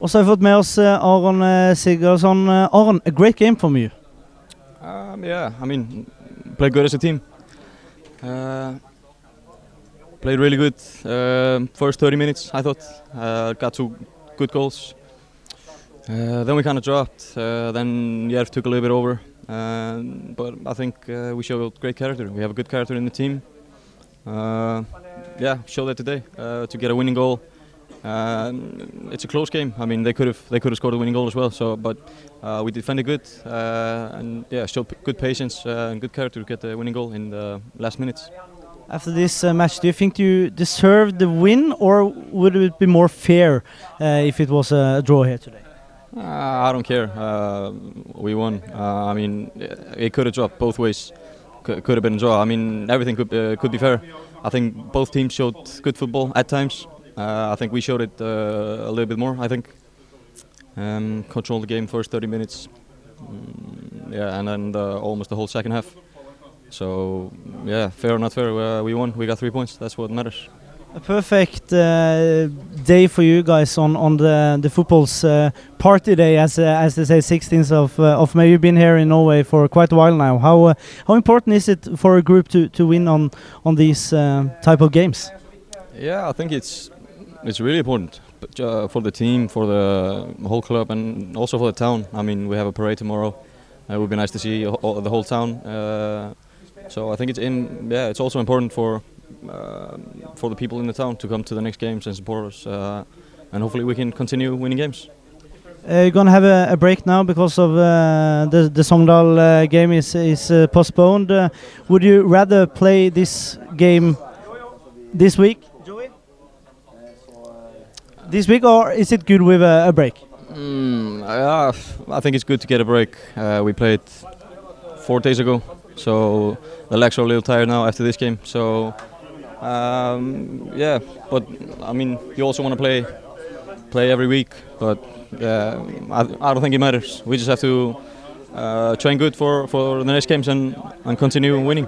Og så har vi fått med oss eh, Aron eh, Sigurdarson. Eh, Aron, a great game from you. Um, yeah, I mean, played good as a team. Uh, played really good. Uh, first 30 minutes, I thought. Uh, got two good goals. Uh, then we kind of dropped. Uh, then Jerv took a little bit over. Uh, but I think uh, we showed great character. We have a good character in the team. Yeah, showed that today to get a winning goal. Uh, it's a close game. I mean, they could have they could have scored a winning goal as well. So, but uh, we defended good uh, and yeah, showed good patience uh, and good character to get the winning goal in the last minutes. After this uh, match, do you think you deserved the win, or would it be more fair uh, if it was a draw here today? Uh, I don't care. Uh, we won. Uh, I mean, it could have dropped both ways. C- could have been a draw. I mean, everything could uh, could be fair. I think both teams showed good football at times. Uh, I think we showed it uh, a little bit more. I think um, controlled the game first 30 minutes. Mm, yeah, and then the, almost the whole second half. So yeah, fair or not fair, uh, we won. We got three points. That's what matters. A perfect uh, day for you guys on on the the football's uh, party day, as uh, as they say, 16th of uh, of May. You've been here in Norway for quite a while now. How uh, how important is it for a group to to win on on these uh, type of games? Yeah, I think it's it's really important uh, for the team, for the whole club, and also for the town. I mean, we have a parade tomorrow. It would be nice to see the whole town. Uh, so I think it's in. Yeah, it's also important for uh, for the people in the town to come to the next games and support us. Uh, and hopefully we can continue winning games. Uh, you're gonna have a, a break now because of the the Sogndal game is is postponed. Would you rather play this game this week, this week, or is it good with a, a break? Mm, yeah, I think it's good to get a break. Uh, we played four days ago, so the legs are a little tired now after this game. So um, yeah, but I mean, you also want to play play every week, but uh, I, I don't think it matters. We just have to uh, train good for, for the next games and, and continue winning.